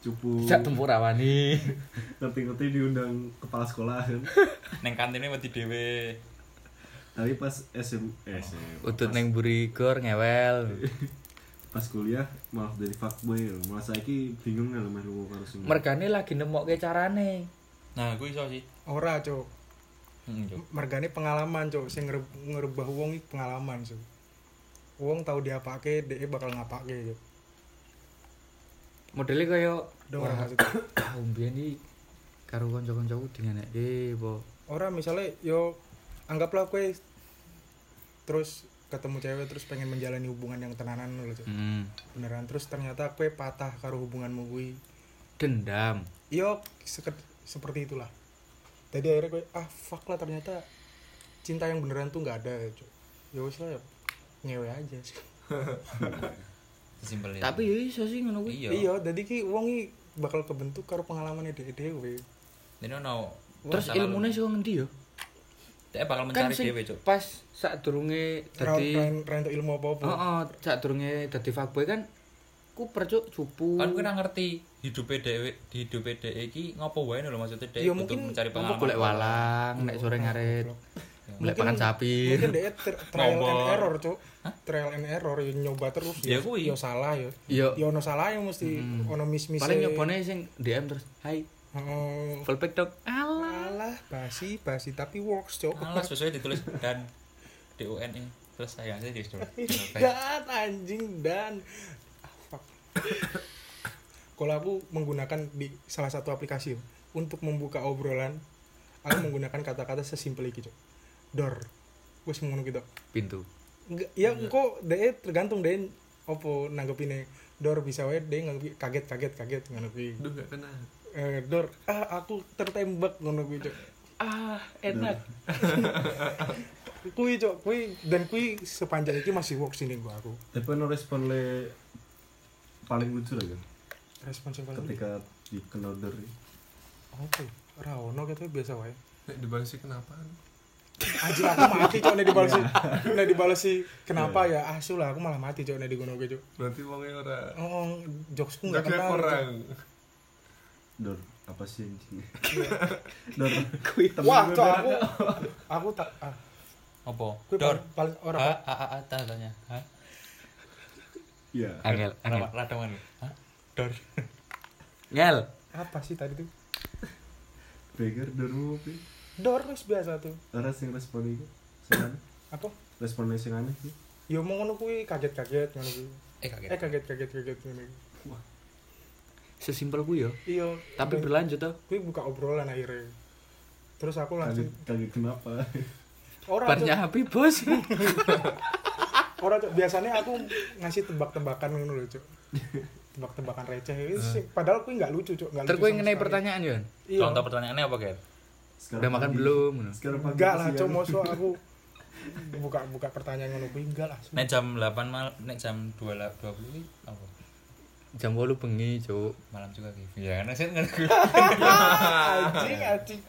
Cupu. tidak tempur awani Ngerti-ngerti diundang kepala sekolah kan. Neng kantine wedi dhewe. Tapi pas SM, eh, SM utut pas- neng buri gor ngewel pas kuliah malah jadi fuckboy lho. Malah saiki bingung lho meh lunga karo sing. mergane lagi nemokke carane Nah, gue iso sih. ora cok Hmm, Cuk. mergane pengalaman cok sing ngerub- ngerubah uang iki pengalaman cok wong tahu diapake dhek bakal ngapake yo modelnya kaya wah maksudnya. umbian iki karo kanca-kancaku dingeneke apa ora misalnya yo anggaplah kue terus ketemu cewek terus pengen menjalani hubungan yang tenanan loh Cuk. hmm. beneran. Terus ternyata kue patah karo hubunganmu gue dendam. Yo seket- seperti itulah. Jadi akhirnya kue ah fuck lah ternyata cinta yang beneran tuh nggak ada Cuk. ya wis lah ya. Ngewe aja sih. Simpel tapi ya iso sih ngono kuwi. Iya. iya jadi ki wong iki bakal kebentuk karo pengalaman dhewe dhewe Ini ono terus ilmune sih ngendi yo Dia bakal kan mencari sing dhewe, Cuk. pas saat durunge dadi Ra untuk ilmu apa-apa. heeh saat durunge dadi fuckboy kan ku percuk cupu Kan kena ngerti hidupe dhewe, di hidupe dhewe iki ngopo wae lho maksudnya dhewe Iya, untuk mungkin mencari pengalaman. golek walang nek sore ngaret golek pakan sapi Mungkin dia tri- trial and error, Cuk. Trial and error ya nyoba terus Ya kuwi. ya salah ya. Iya. Ya ono salah ya mesti ono mis-mis. paling nyobone sing DM terus hai Heeh. full pack dok alah Alah, basi, basi tapi works, Cuk. Alas sesuai ditulis dan DUN ini. Terus saya sih di dan anjing dan ah, fuck. Kalau aku menggunakan di salah satu aplikasi untuk membuka obrolan, aku menggunakan kata-kata sesimpel iki, Cuk. Dor. Wes ngono gitu. pintu Enggak, ya engko deh tergantung deh opo nanggepine dor bisa wae deh kaget kaget kaget kuwi. Duh gak kena. Eh dor, ah aku tertembak ngono kuwi, Cuk. ah enak Kuwi, Cuk, kuwi dan kuwi sepanjang iki masih works ini gua aku. Tapi no respon le paling lucu lah kan Respons yang paling ketika di order Oke, ora ono gitu biasa wae. Nek dibalesi kenapa? Anjir aku mati cok nek dibalesi. Nek dibalesi kenapa ya? Asu lah aku malah mati cok nek digono cok. Berarti wongnya ora Oh, jokesku enggak kenal. orang. Cok. Dor apa sih anjing dor kui Wah, cok aku aku tak ah, Apa? Dor. paling, paling ora Ha, a, a, a, tanya tanya. Ha? ya angel angel Rada rada mana? Ha? Dor. ngel apa sih tadi tuh? Beger dor apa Dor wis biasa tuh. ora sing respon iku sing aneh Apa? responnya sing aneh sih Ya mau ngono kuwi kaget-kaget ngono kuwi. Eh kaget. Eh kaget-kaget kaget ngono. kuwi. Sesimpel ku yo Iya, tapi dan berlanjut tuh kuwi buka obrolan akhirnya. Terus aku langsung kaget kenapa ora Cok. barnya api bos Ora Cok, biasanya aku ngasih tebak-tebakan ngono lho, Cuk. Tebak-tebakan receh itu sih, padahal kuwi enggak lucu, Cuk. Enggak terus gue ngenai pertanyaan yo Iya. Contoh pertanyaannya apa? Sekarang udah makan pagi- belum sekarang pagi Enggak lah. Cuk, mosok aku buka buka pertanyaan ngono kuwi enggak lah. Nek jam 8 mal, nek jam 2 la- 20 iki apa? Jam bolu bengi cuk Malam juga gitu. Ya, kan saya ngerti. Anjing, anjing.